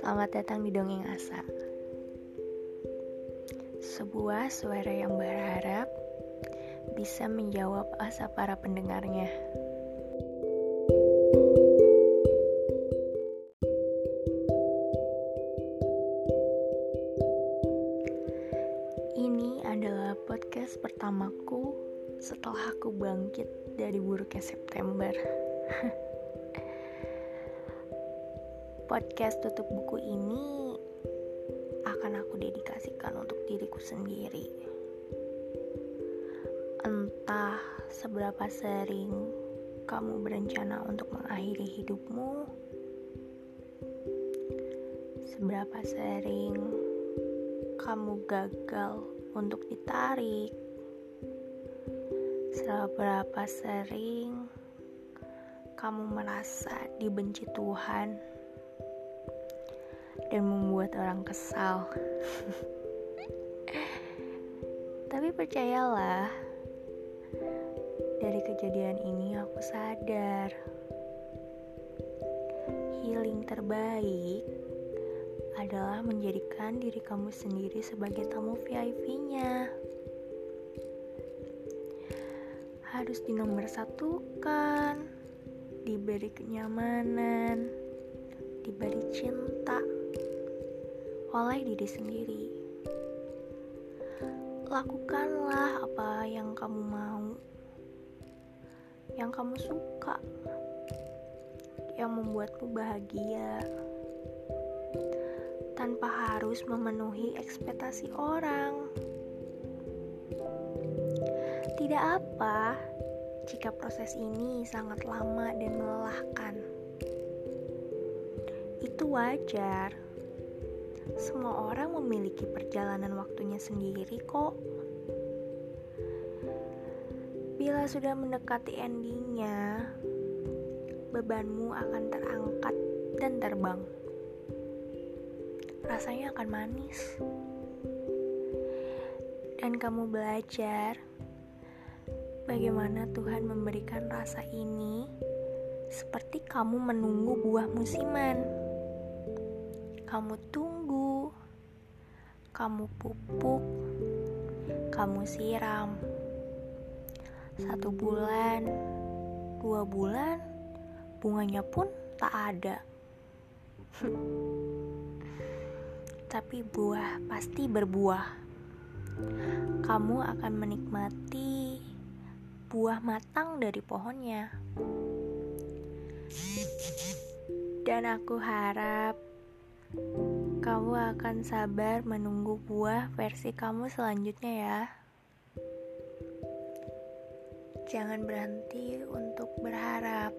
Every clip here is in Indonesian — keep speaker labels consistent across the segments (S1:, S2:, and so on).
S1: Selamat datang di Dongeng Asa. Sebuah suara yang berharap bisa menjawab asa para pendengarnya. Ini adalah podcast pertamaku setelah aku bangkit dari buruknya September Podcast tutup buku ini akan aku dedikasikan untuk diriku sendiri. Entah seberapa sering kamu berencana untuk mengakhiri hidupmu, seberapa sering kamu gagal untuk ditarik, seberapa sering kamu merasa dibenci Tuhan dan membuat orang kesal. Tapi percayalah, dari kejadian ini aku sadar healing terbaik adalah menjadikan diri kamu sendiri sebagai tamu VIP-nya. Harus dinomor satukan, diberi kenyamanan, diberi cinta oleh diri sendiri. Lakukanlah apa yang kamu mau, yang kamu suka, yang membuatmu bahagia, tanpa harus memenuhi ekspektasi orang. Tidak apa jika proses ini sangat lama dan melelahkan. Itu wajar semua orang memiliki perjalanan waktunya sendiri kok. Bila sudah mendekati endingnya, bebanmu akan terangkat dan terbang. Rasanya akan manis. Dan kamu belajar bagaimana Tuhan memberikan rasa ini seperti kamu menunggu buah musiman. Kamu tunggu kamu pupuk, kamu siram. Satu bulan, dua bulan, bunganya pun tak ada. Tapi buah pasti berbuah. Kamu akan menikmati buah matang dari pohonnya. Dan aku harap kamu akan sabar menunggu buah versi kamu selanjutnya ya. Jangan berhenti untuk berharap.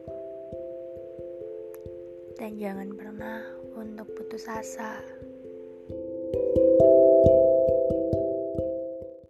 S1: Dan jangan pernah untuk putus asa.